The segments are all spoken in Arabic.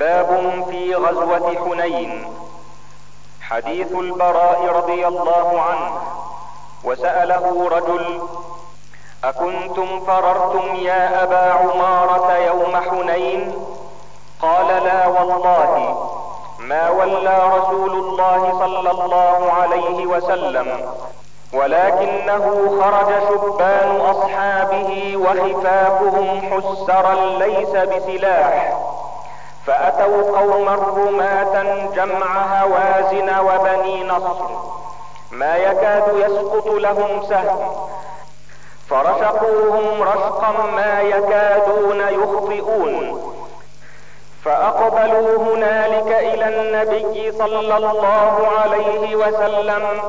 باب في غزوة حنين. حديث البراء رضي الله عنه. وسأله رجل أكنتم فررتم يا أبا عمارة يوم حنين؟ قال لا والله. ما ولى رسول الله صلى الله عليه وسلم. ولكنه خرج شبان أصحابه وخفافهم حسرا ليس بسلاح. فأتوا قوما رماة جمع هوازن وبني نصر. ما يكاد يسقط لهم سهم. فرشقوهم رشقا ما يكادون يخطئون. فأقبلوا هنالك إلى النبي صلى الله عليه وسلم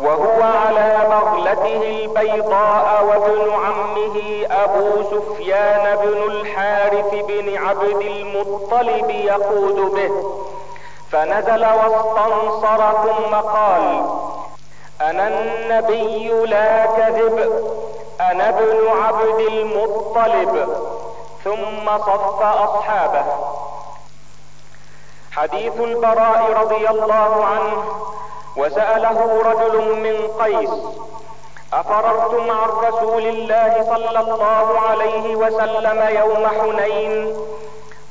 وهو على بغلته البيضاء وابن عمه أبو سفيان بن الحارث بن عبد المطلب يقود به. فنزل واستنصر ثم قال أنا النبي لا كذب أنا ابن عبد المطلب. ثم صف أصحابه. حديث البراء رضي الله عنه وسأله رجل من قيس أفررتم عن رسول الله صلى الله عليه وسلم يوم حنين؟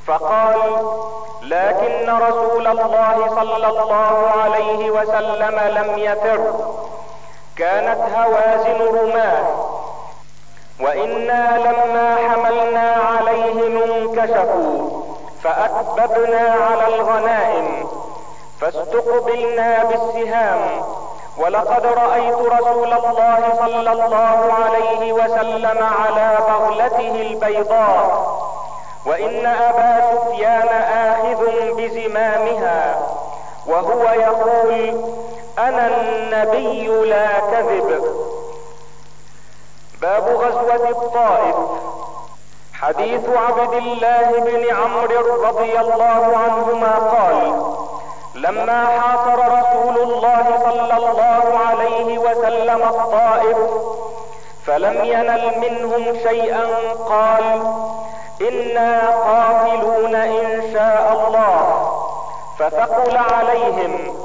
فقال لكن رسول الله صلى الله عليه وسلم لم يفر كانت هوازن رماه وإنا لما حملنا عليهم انكشفوا فأكببنا على الغنائم. فاستقبلنا بالسهام. ولقد رأيت رسول الله صلى الله عليه وسلم على بغلته البيضاء. وإن أبا سفيان آخذ بزمامها. وهو يقول أنا النبي لا كذب. باب غزوة الطائف. حديث عبد الله بن عمرو رضي الله عنهما قال لما حاصر رسول الله صلى الله عليه وسلم الطائف فلم ينل منهم شيئا قال إنا قاتلون إن شاء الله. فثقل عليهم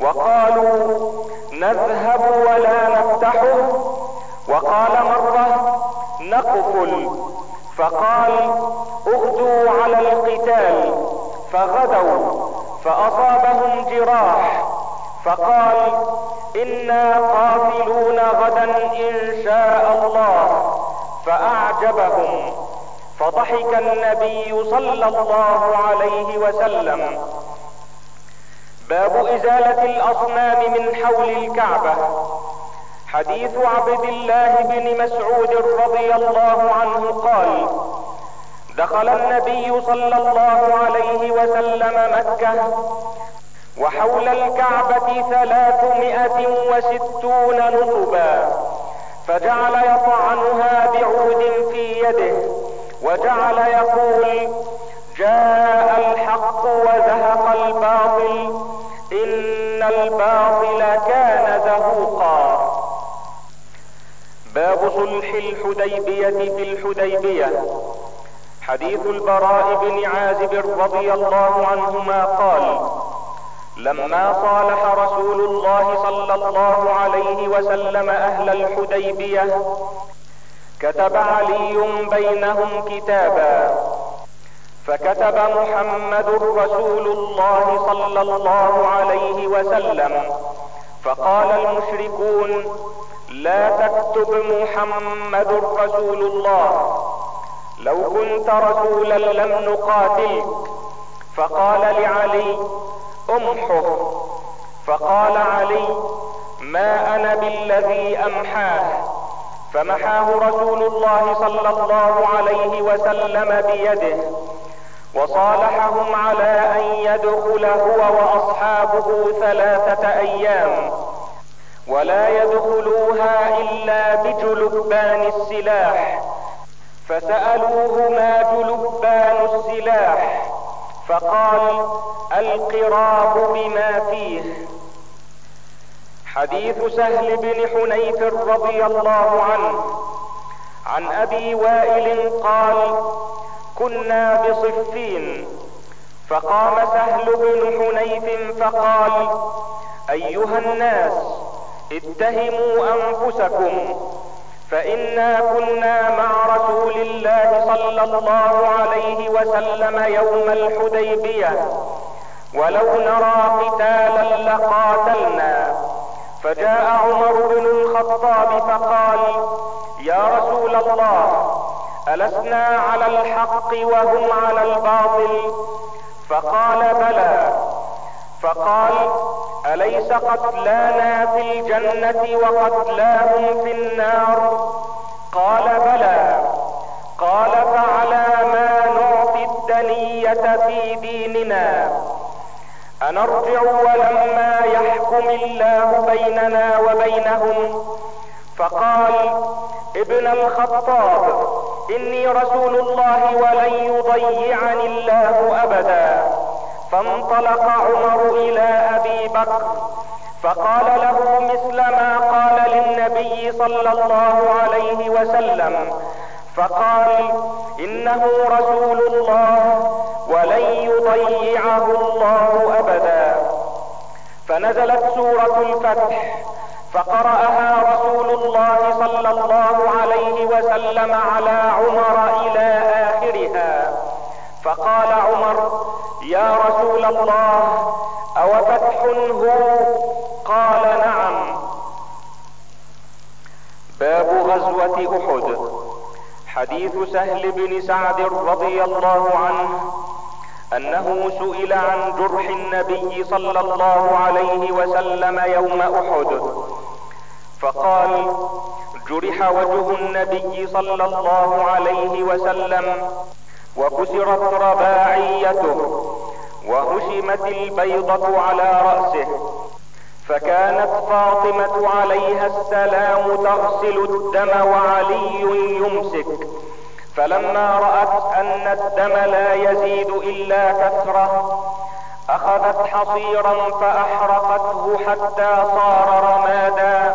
وقالوا نذهب ولا نفتحه. وقال مرة نقفل. فقال اغدوا على القتال. فغدوا فأصابهم جراح. فقال إنا قاتلون غدا إن شاء الله. فأعجبهم. فضحك النبي صلى الله عليه وسلم. باب إزالة الأصنام من حول الكعبة. حديث عبد الله بن مسعود رضي الله عنه قال دخل النبي صلى الله عليه وسلم مكة وحول الكعبة ثلاثمائة وستون نصبا فجعل يطعنها بعود في يده وجعل يقول جاء الحق وزهق الباطل إن الباطل كان زهوقا باب صلح الحديبية في الحديبية. حديث البراء بن عازب رضي الله عنهما قال لما صالح رسول الله صلى الله عليه وسلم أهل الحديبية كتب علي بينهم كتابا. فكتب محمد رسول الله صلى الله عليه وسلم فقال المشركون لا تكتب محمد رسول الله. لو كنت رسولا لم نقاتلك. فقال لعلي امحه. فقال علي ما أنا بالذي أمحاه. فمحاه رسول الله صلى الله عليه وسلم بيده. وصالحهم على أن يدخل هو وأصحابه ثلاثة أيام. ولا يدخلوها إلا بجلبان السلاح. فسألوه ما جلبان السلاح. فقال القراب بما فيه. حديث سهل بن حنيف رضي الله عنه. عن أبي وائل قال كنا بصفين. فقام سهل بن حنيف فقال أيها الناس اتهموا أنفسكم فإنا كنا مع رسول الله صلى الله عليه وسلم يوم الحديبية. ولو نرى قتالا لقاتلنا. فجاء عمر بن الخطاب فقال يا رسول الله ألسنا على الحق وهم على الباطل؟ فقال بلى. فقال أليس قتلانا في الجنة وقتلاهم في النار؟ قال بلى. قال فعلى ما نعطي الدنية في ديننا. أنرجع ولما يحكم الله بيننا وبينهم. فقال ابن الخطاب إني رسول الله ولن يضيعني الله أبدا. فانطلق عمر إلى أبي بكر فقال له مثل ما قال للنبي صلى الله عليه وسلم فقال إنه رسول الله ولن يضيعه الله أبدا. فنزلت سورة الفتح فقرأها رسول الله صلى الله عليه وسلم على عمر إلى آخرها. فقال عمر يا رسول الله أو فتح هو قال نعم. باب غزوة أحد. حديث سهل بن سعد رضي الله عنه أنه سئل عن جرح النبي صلى الله عليه وسلم يوم أحد. فقال جرح وجه النبي صلى الله عليه وسلم وكسرت رباعيته وهشمت البيضة على رأسه فكانت فاطمة عليها السلام تغسل الدم وعلي يمسك فلما رأت أن الدم لا يزيد إلا كثرة أخذت حصيرا فأحرقته حتى صار رمادا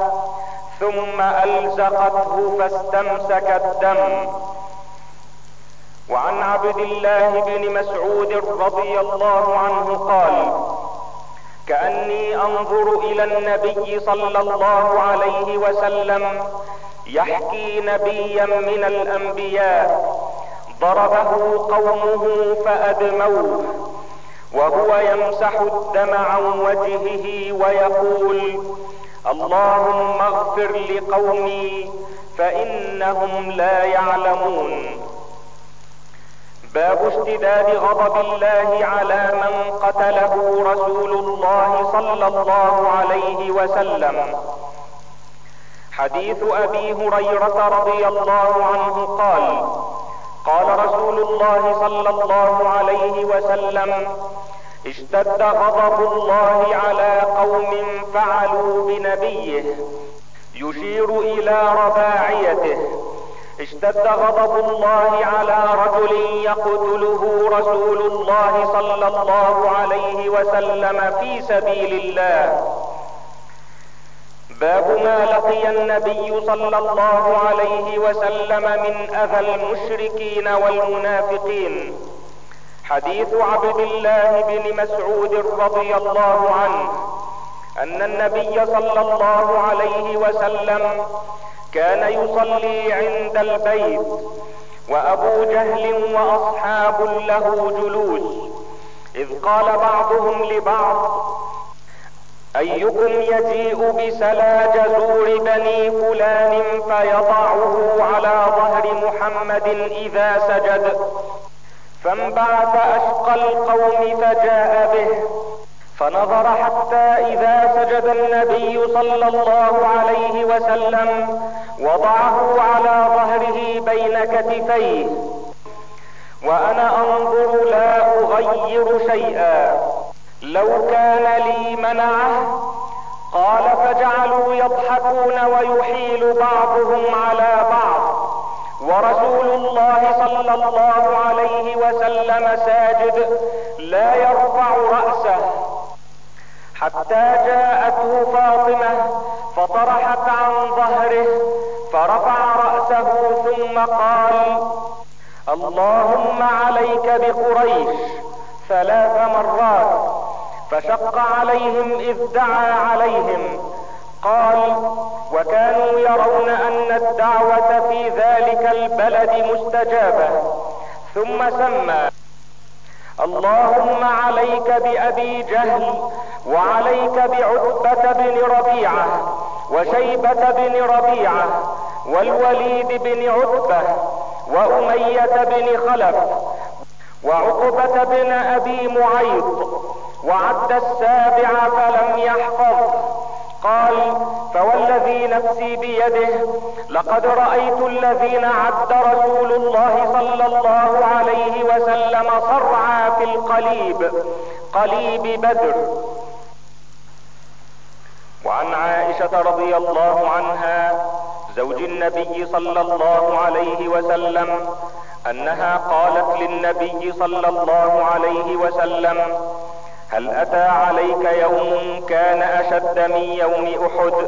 ثم ألزقته فاستمسك الدم. وعن عبد الله بن مسعود رضي الله عنه قال كأني أنظر إلى النبي صلى الله عليه وسلم يحكي نبيا من الأنبياء ضربه قومه فأدموه وهو يمسح الدم عن وجهه ويقول اللهم اغفر لقومي فإنهم لا يعلمون. باب اشتداد غضب الله على من قتله رسول الله صلى الله عليه وسلم. حديث أبي هريرة رضي الله عنه قال قال رسول الله صلى الله عليه وسلم اشتد غضب الله على قوم فعلوا بنبيه يشير إلى رباعيته. اشتد غضب الله على رجل يقتله رسول الله صلى الله عليه وسلم في سبيل الله. باب ما لقي النبي صلى الله عليه وسلم من أذى المشركين والمنافقين. حديث عبد الله بن مسعود رضي الله عنه أن النبي صلى الله عليه وسلم كان يصلي عند البيت وأبو جهل وأصحاب له جلوس إذ قال بعضهم لبعض أيكم يجيء بسلا جزور بني فلان فيضعه على ظهر محمد إذا سجد؟ فانبعث أشقى القوم فجاء به فنظر حتى إذا سجد النبي صلى الله عليه وسلم وضعه على ظهره بين كتفيه. وأنا أنظر لا أغير شيئا. لو كان لي منعه قال فجعلوا يضحكون ويحيل بعضهم على بعض. ورسول الله صلى الله عليه وسلم ساجد لا يرفع رأسه. حتى جاءته فاطمة فطرحت عن ظهره فرفع رأسه ثم قال اللهم عليك بقريش ثلاث مرات فشق عليهم إذ دعا عليهم قال وكانوا يرون أن الدعوة في ذلك البلد مستجابة ثم سمى اللهم عليك بأبي جهل وعليك بعتبة بن ربيعة وشيبة بن ربيعة والوليد بن عتبة وأمية بن خلف وعقبة بن أبي معيط وعد السابع فلم يحفظ قال فوالذي نفسي بيده لقد رأيت الذين عد رسول الله صلى الله عليه وسلم صرعى في القليب قليب بدر. وعن عائشة رضي الله عنها زوج النبي صلى الله عليه وسلم أنها قالت للنبي صلى الله عليه وسلم هل أتى عليك يوم كان أشد من يوم أحد؟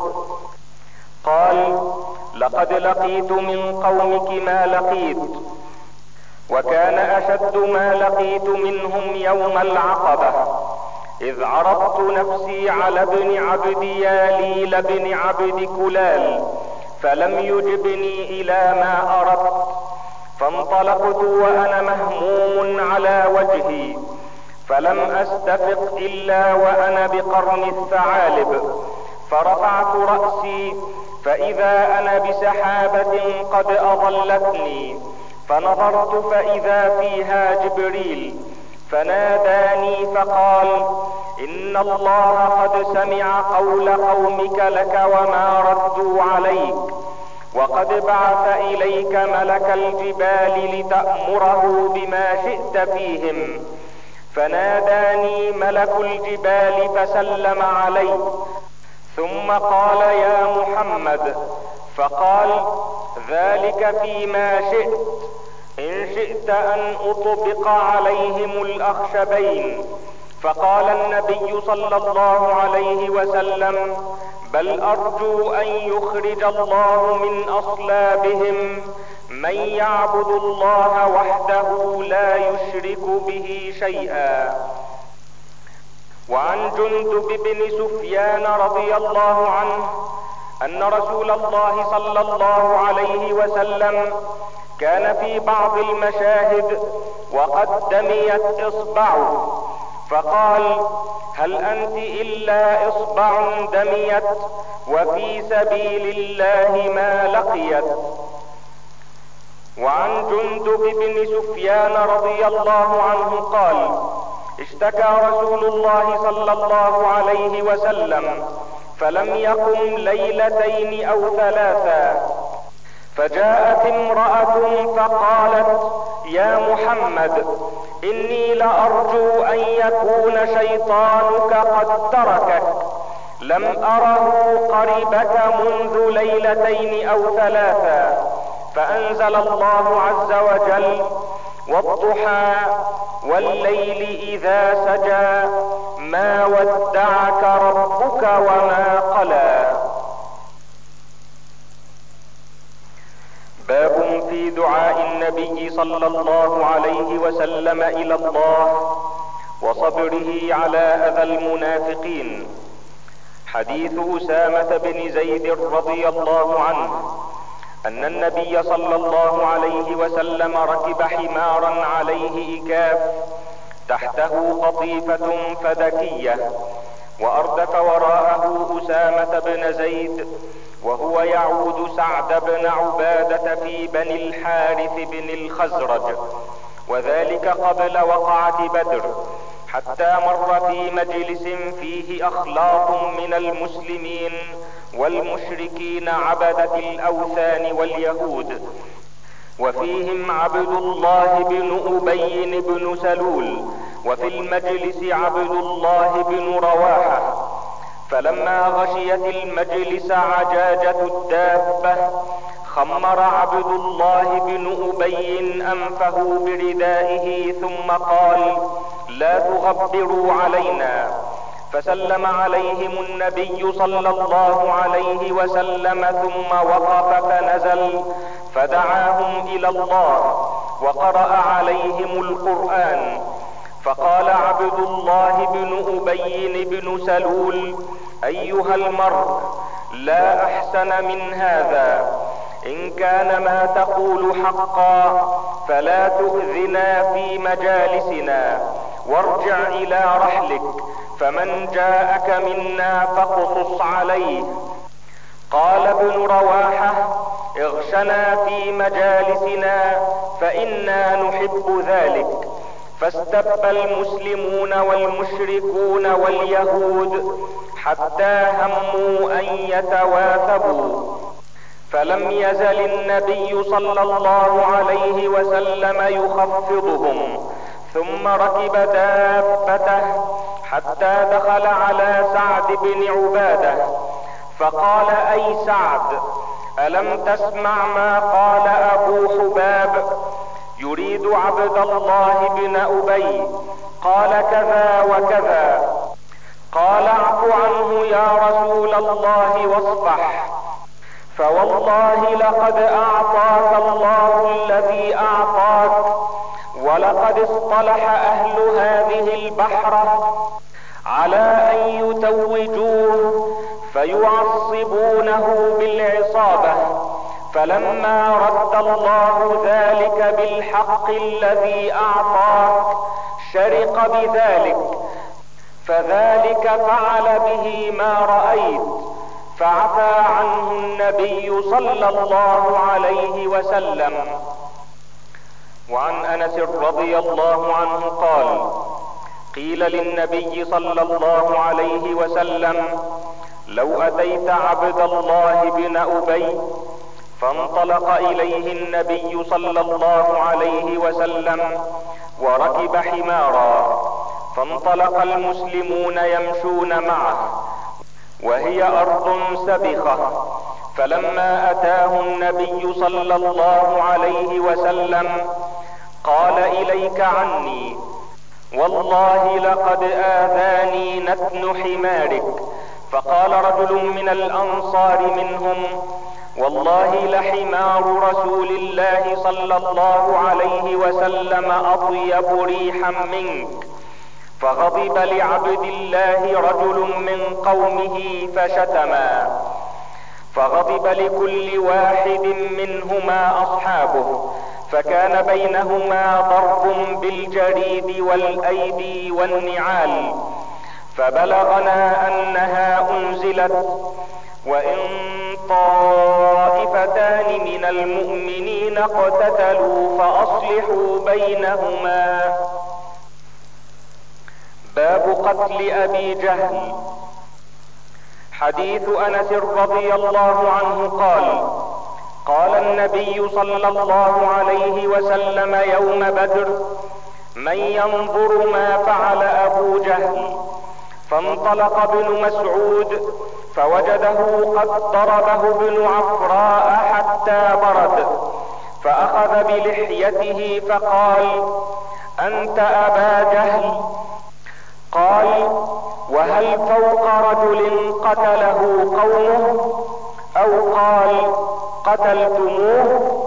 قال لقد لقيت من قومك ما لقيت وكان أشد ما لقيت منهم يوم العقبة إذ عرضت نفسي على ابن عبد ياليل بن عبد كلال فلم يجبني إلى ما أردت فانطلقت وأنا مهموم على وجهي فلم أستفق إلا وأنا بقرن الثعالب. فرفعت رأسي فإذا أنا بسحابة قد أظلتني. فنظرت فإذا فيها جبريل. فناداني فقال إن الله قد سمع قول قومك لك وما ردوا عليك. وقد بعث إليك ملك الجبال لتأمره بما شئت فيهم. فناداني ملك الجبال فسلم علي. ثم قال يا محمد فقال ذلك فيما شئت. إن شئت أن أطبق عليهم الأخشبين. فقال النبي صلى الله عليه وسلم بل أرجو أن يخرج الله من أصلابهم. من يعبد الله وحده لا يشرك به شيئا. وعن جندب بن سفيان رضي الله عنه أن رسول الله صلى الله عليه وسلم كان في بعض المشاهد وقد دميت إصبعه. فقال هل أنت إلا إصبع دميت وفي سبيل الله ما لقيت؟ وعن جندب بن سفيان رضي الله عنه قال اشتكى رسول الله صلى الله عليه وسلم فلم يقم ليلتين أو ثلاثا. فجاءت امرأة فقالت يا محمد إني لأرجو أن يكون شيطانك قد تركك. لم أره قربك منذ ليلتين أو ثلاثا. فأنزل الله عز وجل والضحى والليل إذا سجى ما ودعك ربك وما قلى. باب في دعاء النبي صلى الله عليه وسلم إلى الله وصبره على أذى المنافقين. حديث أسامة بن زيد رضي الله عنه أن النبي صلى الله عليه وسلم ركب حمارا عليه اكاف تحته قطيفة فدكية وأردف وراءه أسامة بن زيد وهو يعود سعد بن عبادة في بني الحارث بن الخزرج وذلك قبل وقعة بدر. حتى مر في مجلس فيه اخلاط من المسلمين والمشركين عبدة الأوثان واليهود وفيهم عبد الله بن أبي بن سلول وفي المجلس عبد الله بن رواحة. فلما غشيت المجلس عجاجة الدابة خمر عبد الله بن أبي أنفه بردائه ثم قال لا تغبروا علينا. فسلم عليهم النبي صلى الله عليه وسلم ثم وقف فنزل فدعاهم إلى الله وقرأ عليهم القرآن. فقال أبي بن سلول أيها المرء لا أحسن من هذا. إن كان ما تقول حقا فلا تؤذنا في مجالسنا. وارجع إلى رحلك فمن جاءك منا فاقصص عليه. قال ابن رواحة اغشنا في مجالسنا فإنا نحب ذلك. فاستب المسلمون والمشركون واليهود حتى هموا أن يتواثبوا. فلم يزل النبي صلى الله عليه وسلم يخفضهم. ثم ركب دابته حتى دخل على سعد بن عبادة. فقال أي سعد ألم تسمع ما قال أبو حباب؟ يريد عبد الله بن أبي. قال كذا وكذا. قال اعف عنه يا رسول الله واصفح. فوالله لقد أعطاك الله الذي أعطاك. ولقد اصطلح أهل هذه البحرة على أن يتوجوه فيعصبونه بالعصابة. فلما رد الله ذلك بالحق الذي اعطاك شرق بذلك. فذلك فعل به ما رأيت فعفى عنه النبي صلى الله عليه وسلم. وعن أنس رضي الله عنه قال قيل للنبي صلى الله عليه وسلم لو أتيت عبد الله بن أبي فانطلق إليه النبي صلى الله عليه وسلم وركب حمارا فانطلق المسلمون يمشون معه وهي أرض سبخة فلما أتاه النبي صلى الله عليه وسلم قال إليك عني والله لقد آذاني نتن حمارك. فقال رجل من الأنصار منهم والله لحمار رسول الله صلى الله عليه وسلم أطيب ريحا منك. فغضب لعبد الله رجل من قومه فشتما. فغضب لكل واحد منهما أصحابه. فكان بينهما ضرب بالجريد والايدي والنعال فبلغنا أنها أنزلت وإن طائفتان من المؤمنين اقتتلوا فأصلحوا بينهما. باب قتل أبي جهل. حديث أنس رضي الله عنه قال قال النبي صلى الله عليه وسلم يوم بدر من ينظر ما فعل أبو جهل فانطلق ابن مسعود فوجده قد ضربه ابن عفراء حتى برد فأخذ بلحيته فقال أنت أبا جهل؟ قال وهل فوق رجل قتله قومه؟ أو قال قتلتموه؟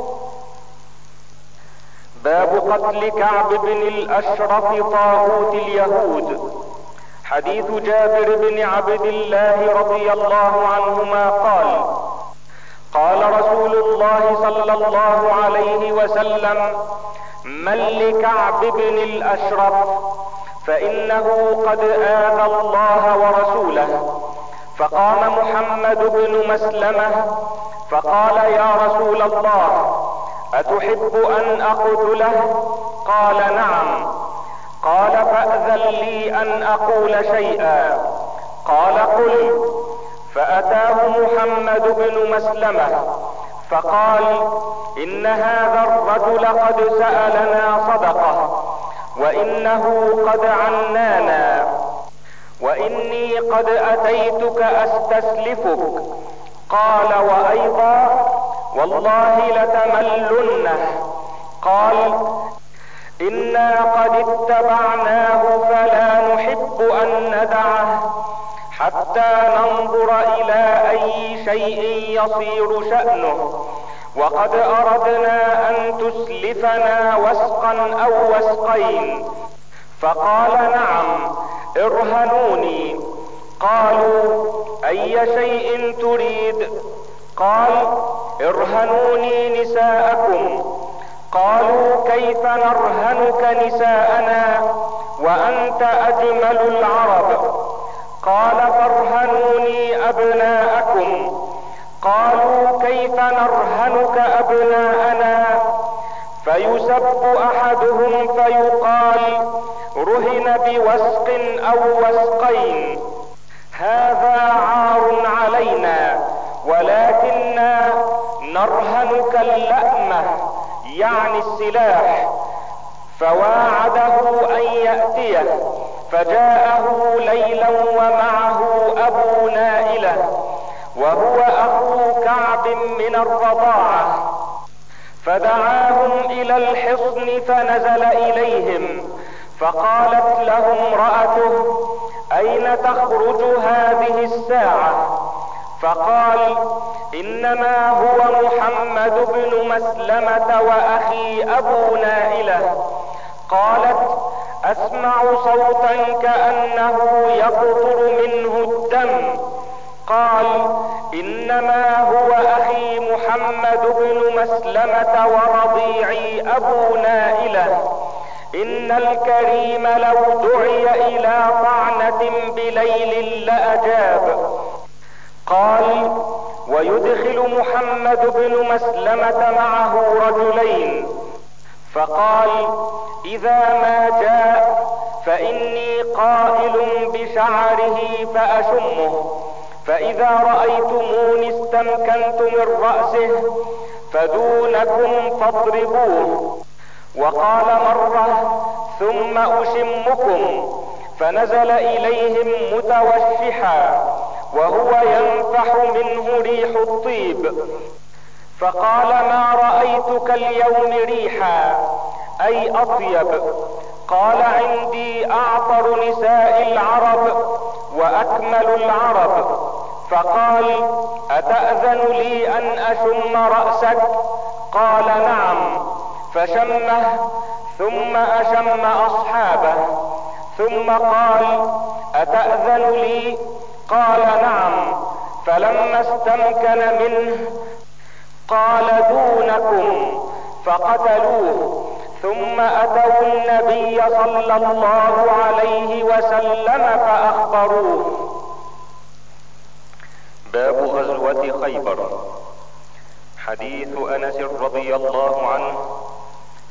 باب قتل كعب بن الأشرف طاغوت اليهود. حديث جابر بن عبد الله رضي الله عنهما قال قال رسول الله صلى الله عليه وسلم من لكعب بن الأشرف فإنه قد آذى الله ورسوله فقام محمد بن مسلمة فقال يا رسول الله أتحب أن أقتله؟ قال نعم. قال فأذن لي أن أقول شيئا. قال قل. فأتاه محمد بن مسلمة فقال إن هذا الرجل قد سألنا صدقة وإنه قد عنانا. وإني قد أتيتك أستسلفك. قال وأيضا والله لتملنه. قال إنا قد اتبعناه فلا نحب أن ندعه حتى ننظر إلى أي شيء يصير شأنه. وقد أردنا أن تسلفنا وسقا أو وسقين. فقال نعم ارهنوني قالوا أي شيء تريد؟ قال ارهنوني نساءكم. قالوا كيف نرهنك نساءنا وأنت أجمل العرب؟ قال فارهنوني أبناءكم. قالوا كيف نرهنك أبناءنا؟ فيسب أحدهم فيقال رهن بوسق أو وسقين. هذا عار علينا ولكنا نرهنك اللأمة يعني السلاح. فواعده أن يأتيه فجاءه ليلا ومعه أبو نائلة وهو أخو كعب من الرضاعة. فدعاهم إلى الحصن فنزل إليهم. فقالت له امرأته أين تخرج هذه الساعة؟ فقال إنما هو محمد بن مسلمة وأخي أبو نائلة. قالت أسمع صوتا كأنه يقطر منه الدم. قال إنما هو أخي محمد بن مسلمة ورضيعي أبو نائلة. إن الكريم لو دعي إلى طعنة بليل لأجاب. قال ويدخل محمد بن مسلمة معه رجلين. فقال إذا ما جاء فإني قائل بشعره فأشمه. فإذا رأيتموني استمكنت من رأسه فدونكم فاضربوه. وقال مرة ثم أشمكم. فنزل إليهم متوشحا وهو ينفح منه ريح الطيب. فقال ما رأيتك اليوم ريحا؟ أي أطيب. قال عندي أعطر نساء العرب وأكمل العرب. فقال أتأذن لي أن أشم رأسك؟ قال نعم. فشمه ثم أشم أصحابه ثم قال أتأذن لي؟ قال نعم. فلما استمكن منه قال دونكم فقتلوه. ثم أتوا النبي صلى الله عليه وسلم فأخبروه. باب غزوة خيبر. حديث أنس رضي الله عنه.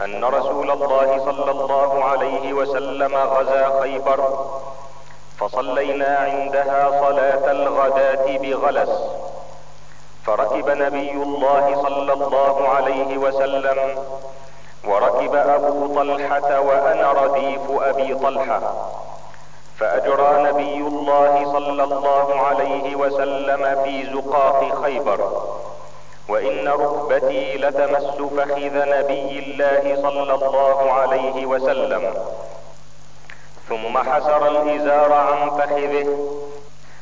أن رسول الله صلى الله عليه وسلم غزا خيبر فصلينا عندها صلاة الغداة بغلس. فركب نبي الله صلى الله عليه وسلم وركب أبو طلحة وأنا رديف أبي طلحة. فأجرى نبي الله صلى الله عليه وسلم في زقاق خيبر. وإن ركبتي لتمس فخذ نبي الله صلى الله عليه وسلم. ثم حسر الإزار عن فخذه.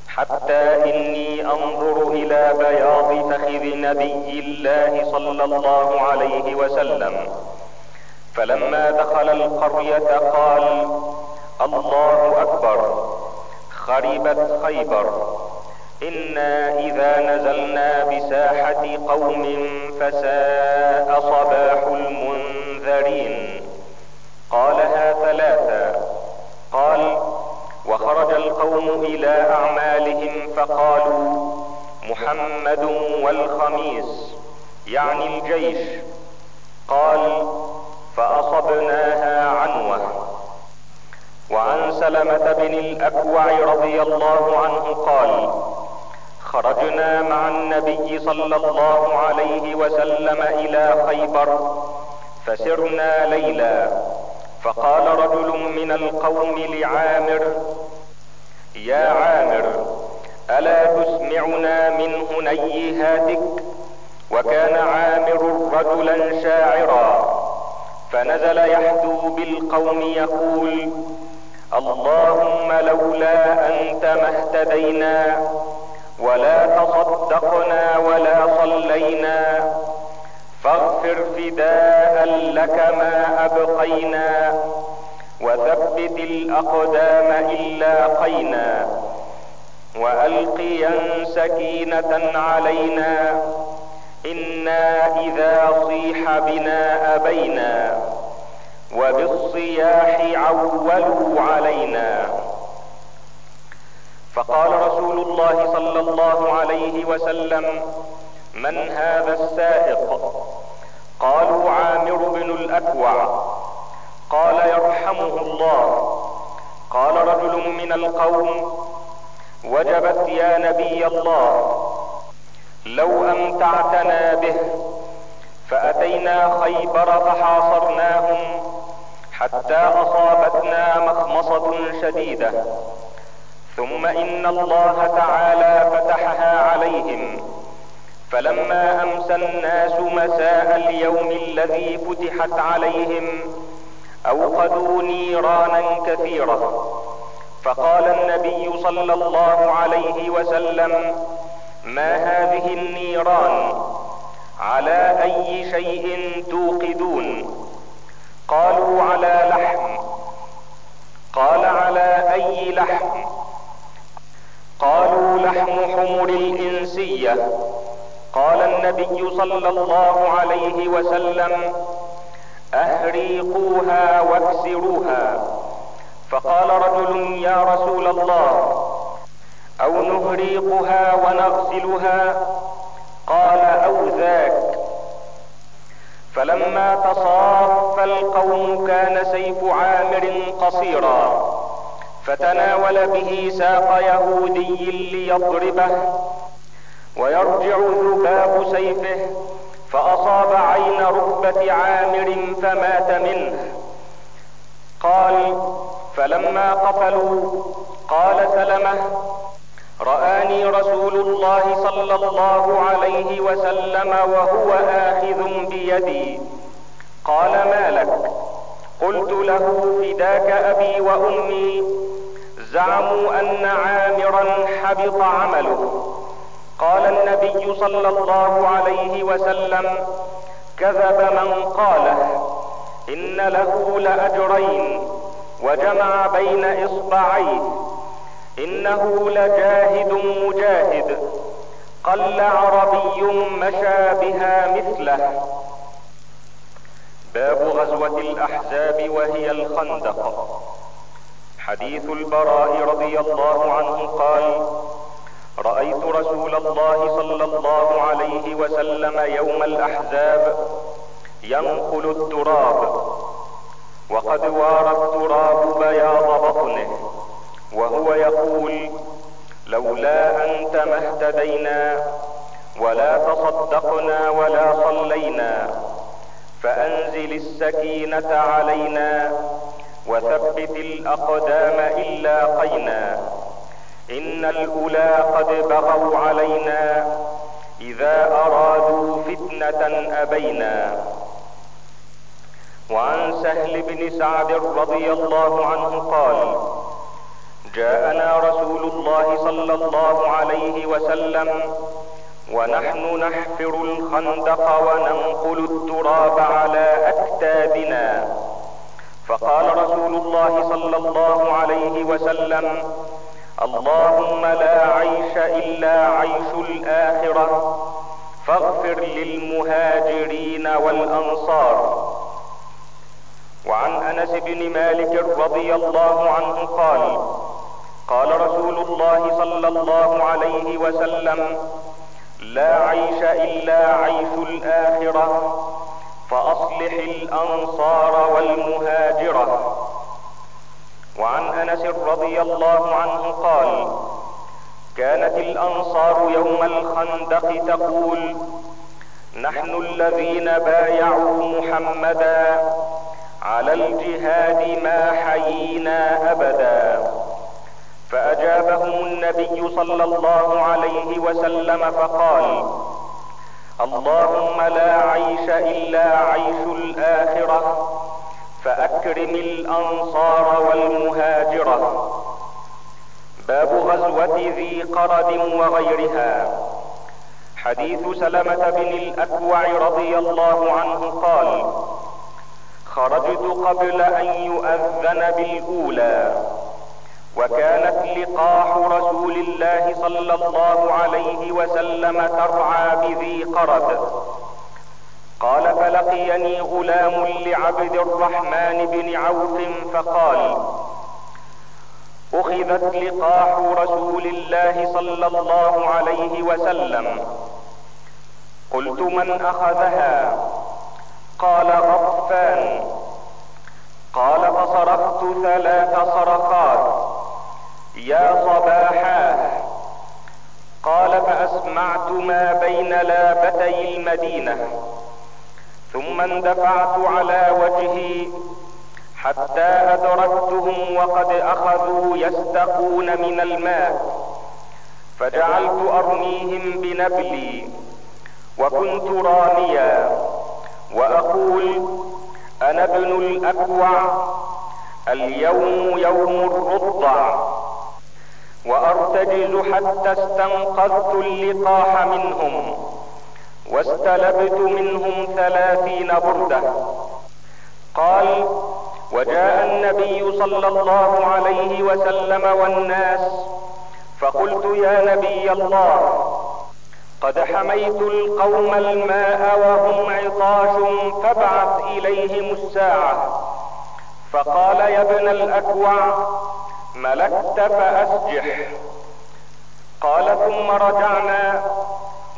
حتى إني أنظر إلى بياض فخذ نبي الله صلى الله عليه وسلم. فلما دخل القرية قال الله أكبر. خربت خيبر. أنا اذا نزلنا بساحة قوم فساء صباح المنذرين قالها ثلاثا قال وخرج القوم إلى اعمالهم فقالوا محمد والخميس يعني الجيش قال فأصبناها عنوة وعن سلمة بن الأكوع رضي الله عنه قال خرجنا مع النبي صلى الله عليه وسلم إلى خيبر فسرنا ليلا. فقال رجل من القوم لعامر يا عامر ألا تسمعنا من هنيهاتك وكان عامر رجلا شاعرا. فنزل يحدو بالقوم يقول اللهم لولا أنت ما اهتدينا ولا تصدقنا ولا صلينا. فاغفر فداء لك ما أبقينا. وثبت الأقدام ان لاقينا والقيا سكينة علينا. إنا إذا صيح بنا ابينا وبالصياح عولوا علينا. فقال رسول الله صلى الله عليه وسلم من هذا السائق؟ قالوا عامر بن الأكوع. قال يرحمه الله. قال رجل من القوم وجبت يا نبي الله لو أمتعتنا به فأتينا خيبر فحاصرناهم حتى أصابتنا مخمصة شديدة. ثم إن الله تعالى فتحها عليهم. فلما امسى الناس مساء اليوم الذي فتحت عليهم أوقدوا نيرانا كثيره فقال النبي صلى الله عليه وسلم ما هذه النيران؟ على أي شيء توقدون؟ قالوا على لحم. قال على أي لحم؟ قالوا لحم حمر الإنسية. قال النبي صلى الله عليه وسلم أهريقوها واكسروها. فقال رجل يا رسول الله أو نهريقها ونغسلها؟ قال أو ذاك فلما تصاف القوم كان سيف عامر قصيرا. فتناول به ساق يهودي ليضربه ويرجع ذباب سيفه فأصاب عين ركبة عامر فمات منه. قال فلما قتلوا قال سلمة رآني رسول الله صلى الله عليه وسلم وهو آخذ بيدي. قال ما لك؟ قلت له فداك أبي وأمي. زعموا أن عامرا حبط عمله. قال النبي صلى الله عليه وسلم كذب من قاله إن له لأجرين وجمع بين إصبعيه إنه لجاهد مجاهد قل عربي مشى بها مثله. باب غزوة الأحزاب وهي الخندق. حديث البراء رضي الله عنه قال رأيت رسول الله صلى الله عليه وسلم يوم الأحزاب ينقل التراب وقد وارى التراب بياض بطنه وهو يقول لولا أنت ما اهتدينا ولا تصدقنا ولا صلينا فأنزل السكينة علينا وثبت الأقدام ان لاقينا إن الأولى قد بغوا علينا. إذا أرادوا فتنة أبينا. وعن سهل بن سعد رضي الله عنه قال جاءنا رسول الله صلى الله عليه وسلم ونحن نحفر الخندق وننقل التراب على أكتابنا. فقال رسول الله صلى الله عليه وسلم اللهم لا عيش إلا عيش الآخرة فاغفر للمهاجرين والأنصار. وعن أنس بن مالك رضي الله عنه قال قال رسول الله صلى الله عليه وسلم لا عيش إلا عيش الآخرة فأصلح الأنصار والمهاجرة. وعن أنس رضي الله عنه قال كانت الأنصار يوم الخندق تقول نحن الذين بايعوا محمدا على الجهاد ما حيينا أبدا. فأجابهم النبي صلى الله عليه وسلم فقال اللهم لا عيش إلا عيش الآخرة فأكرم الأنصار والمهاجرة. باب غزوة ذي قرد وغيرها. حديث سلمة بن الأكوع رضي الله عنه قال خرجت قبل أن يؤذن بالأولى. وكانت لقاح رسول الله صلى الله عليه وسلم ترعى بذي قرد قال فلقيني غلام لعبد الرحمن بن عوف فقال أخذت لقاح رسول الله صلى الله عليه وسلم. قلت من أخذها؟ قال غطفان. قال فصرخت ثلاث صرخات يا صباحا قال فأسمعت ما بين لابتي المدينة ثم اندفعت على وجهي حتى أدركتهم وقد أخذوا يستقون من الماء فجعلت أرميهم بنبلي وكنت راميا وأقول أنا ابن الأكوع اليوم يوم الرضع. وأرتجز حتى استنقذت اللقاح منهم واستلبت منهم ثلاثين برده. قال وجاء النبي صلى الله عليه وسلم والناس فقلت يا نبي الله قد حميت القوم الماء وهم عطاش فابعث إليهم الساعة. فقال يا ابن الأكوع ملكت فأسجح. قال ثم رجعنا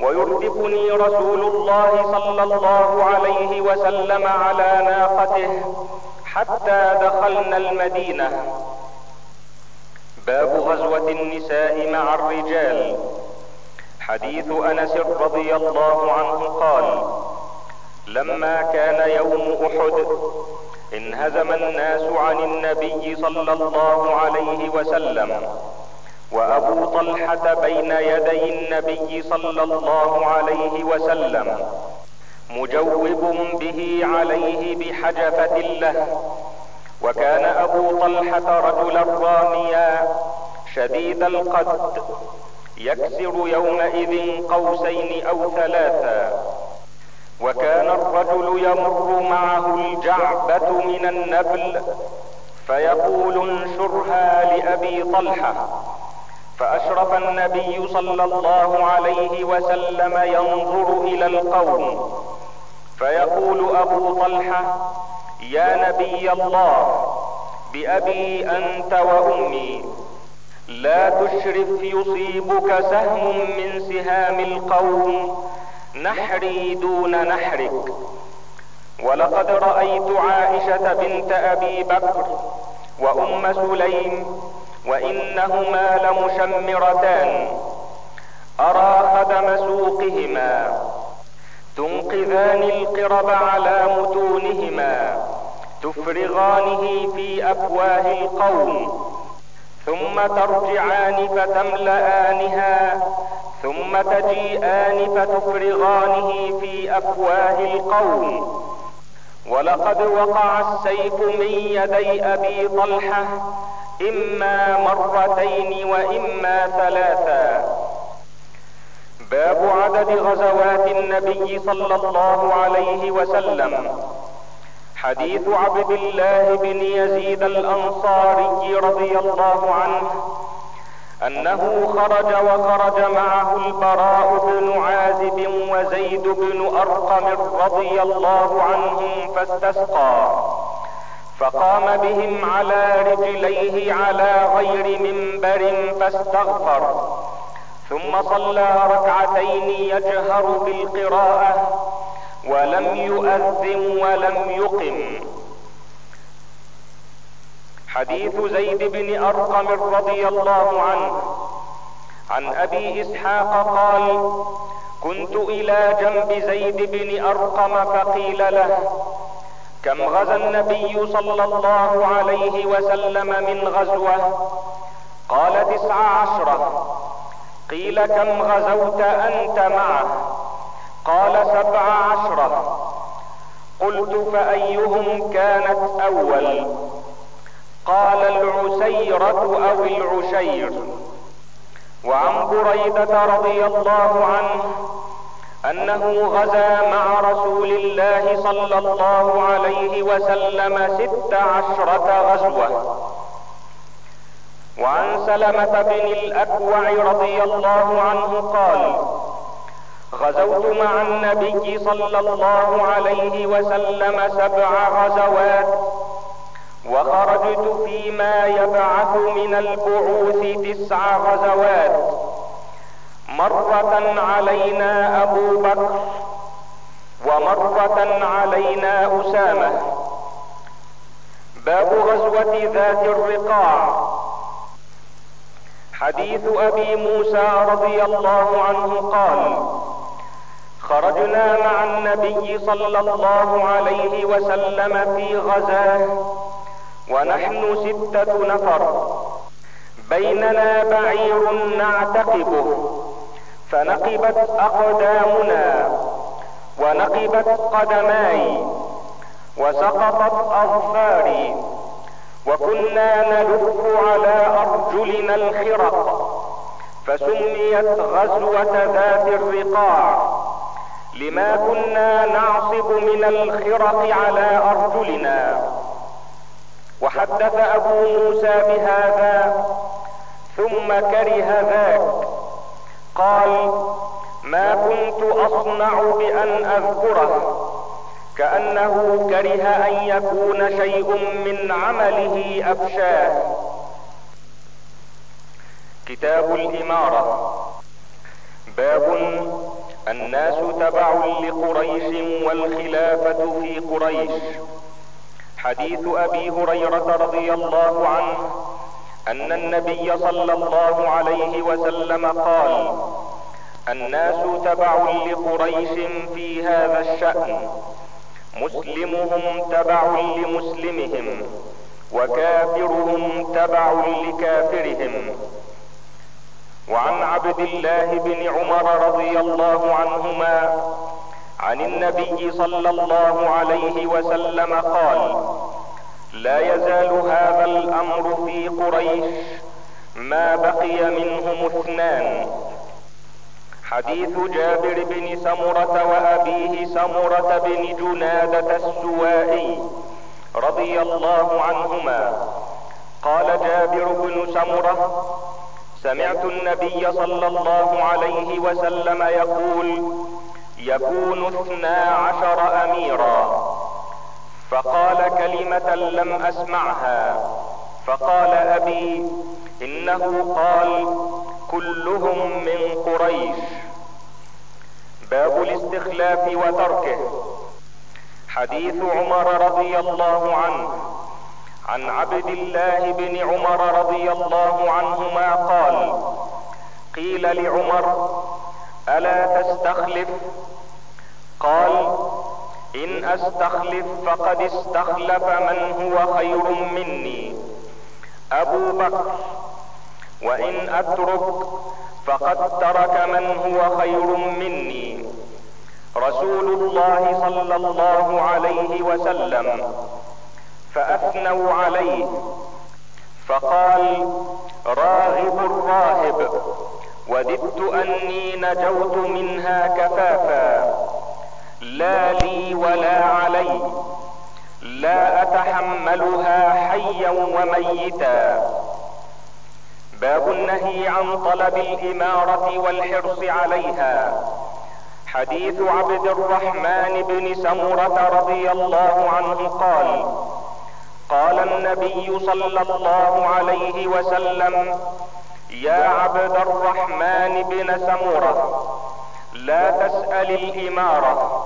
ويردفني رسول الله صلى الله عليه وسلم على ناقته حتى دخلنا المدينة. باب غزوة النساء مع الرجال. حديث أنس رضي الله عنه قال لما كان يوم أحد انهزم الناس عن النبي صلى الله عليه وسلم وأبو طلحة بين يدي النبي صلى الله عليه وسلم مجوب به عليه بحجفة له وكان أبو طلحة رجلا راميا شديد القد يكسر يومئذ قوسين أو ثلاثا وكان الرجل يمر معه الجعبة من النبل فيقول انشرها لأبي طلحة. فأشرف النبي صلى الله عليه وسلم ينظر إلى القوم. فيقول أبو طلحة يا نبي الله بأبي أنت وأمي لا تشرف يصيبك سهم من سهام القوم نحري دون نحرك. ولقد رأيت عائشة بنت أبي بكر وأم سليم وإنهما لمشمرتان. أرى خدم سوقهما تنقذان القرب على متونهما تفرغانه في أفواه القوم ثم ترجعان فتملآنها ثم تجيئان فتفرغانه في أفواه القوم. ولقد وقع السيف من يدي أبي طلحة إما مرتين وإما ثلاثا. باب عدد غزوات النبي صلى الله عليه وسلم. حديث عبد الله بن يزيد الأنصاري رضي الله عنه أنه خرج وخرج معه البراء بن عازب وزيد بن أرقم رضي الله عنهم فاستسقى. فقام بهم على رجليه على غير منبر فاستغفر. ثم صلى ركعتين يجهر بالقراءة ولم يؤذن ولم يقم. حديث زيد بن أرقم رضي الله عنه. عن أبي إسحاق قال كنت إلى جنب زيد بن أرقم فقيل له كم غزا النبي صلى الله عليه وسلم من غزوة؟ قال تسع عشره قيل كم غزوت أنت معه؟ قال سبع عشره قلت فأيهم كانت أول؟ قال العسيرة أو العشير. وعن بريدة رضي الله عنه أنه غزا مع رسول الله صلى الله عليه وسلم ست عشرة غزوة. وعن سلمة بن الأكوع رضي الله عنه قال غزوت مع النبي صلى الله عليه وسلم سبع غزوات. وخرجت فيما يبعث من البعوث تسع غزوات. مرة علينا أبو بكر ومرة علينا أسامة. باب غزوة ذات الرقاع. حديث أبي موسى رضي الله عنه قال خرجنا مع النبي صلى الله عليه وسلم في غزاة ونحن ستة نفر. بيننا بعير نعتقبه. فنقبت أقدامنا. ونقبت قدماي. وسقطت أظفاري. وكنا نلف على أرجلنا الخرق. فسميت غزوة ذات الرقاع. لما كنا نعصب من الخرق على أرجلنا. وحدث أبو موسى بهذا ثم كره ذاك. قال ما كنت أصنع بأن أذكره كأنه كره أن يكون شيء من عمله أفشاه. كتاب الإمارة. باب الناس تبع لقريش والخلافة في قريش. حديث أبي هريرة رضي الله عنه أن النبي صلى الله عليه وسلم قال الناس تبع لقريش في هذا الشأن مسلمهم تبع لمسلمهم وكافرهم تبع لكافرهم. وعن عبد الله بن عمر رضي الله عنهما عن النبي صلى الله عليه وسلم قال لا يزال هذا الأمر في قريش ما بقي منهم اثنان حديث جابر بن سمرة وأبيه سمرة بن جنادة السوائي رضي الله عنهما. قال جابر بن سمرة سمعت النبي صلى الله عليه وسلم يقول يكون اثنا عشر أميرا. فقال كلمة لم أسمعها. فقال أبي إنه قال كلهم من قريش. باب الاستخلاف وتركه. حديث عمر رضي الله عنه. عن عبد الله بن عمر رضي الله عنهما قال قيل لعمر ألا تستخلف؟ قال إن أستخلف فقد استخلف من هو خير مني. أبو بكر وإن أترك فقد ترك من هو خير مني. رسول الله صلى الله عليه وسلم فأثنوا عليه فقال راغب راهب وددت أني نجوت منها كفافا. لا لي ولا علي. لا أتحملها حيا وميتا. باب النهي عن طلب الإمارة والحرص عليها. حديث عبد الرحمن بن سمرة رضي الله عنه قال قال النبي صلى الله عليه وسلم يا عبد الرحمن بن سمره لا تسأل الإمارة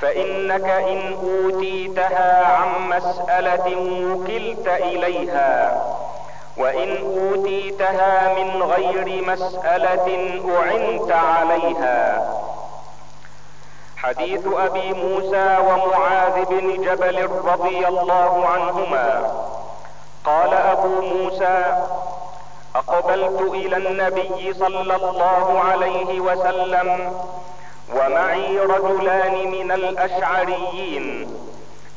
فإنك إن أوتيتها عن مسألة وكلت إليها وإن أوتيتها من غير مسألة أعنت عليها. حديث أبي موسى ومعاذ بن جبل رضي الله عنهما قال أبو موسى أقبلت إلى النبي صلى الله عليه وسلم ومعي رجلان من الأشعريين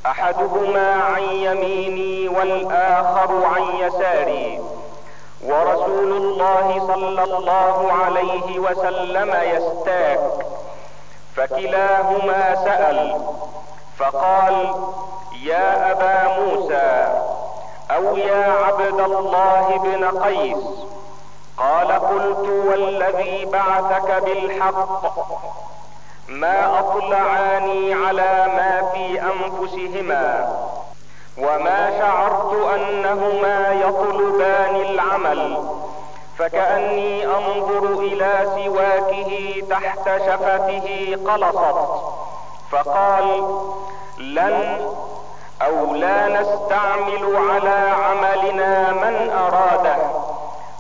أحدهما عن يميني والآخر عن يساري. ورسول الله صلى الله عليه وسلم يستاك فكلاهما سأل فقال يا أبا موسى أو يا عبد الله بن قيس؟ قال قلت والذي بعثك بالحق ما أطلعاني على ما في أنفسهما وما شعرت أنهما يطلبان العمل فكأني أنظر إلى سواكه تحت شفته قلصت فقال لن أو لا نستعمل على عملنا من أراده.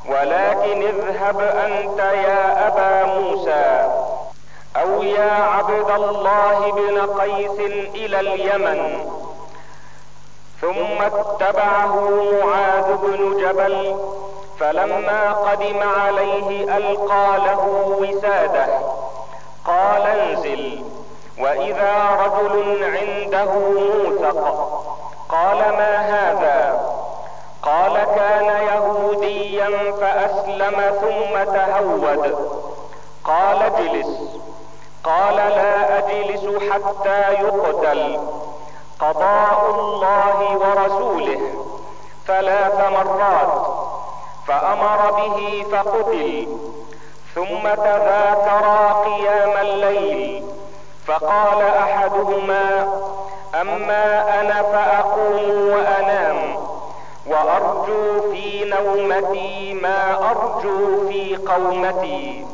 ولكن اذهب أنت يا أبا موسى أو يا عبد الله بن قيس إلى اليمن. ثم اتبعه معاذ بن جبل فلما قدم عليه ألقى له وساده. قال انزل. وإذا رجل عنده موثق قال ما هذا؟ قال كان يهوديا فأسلم ثم تهود. قال اجلس. قال لا أجلس حتى يقتل. قضاء الله ورسوله ثلاث مرات. فأمر به فقتل. ثم تذاكرا قيام الليل. فقال أحدهما أما أنا فأقوم وأنام وأرجو في نومتي ما أرجو في قومتي.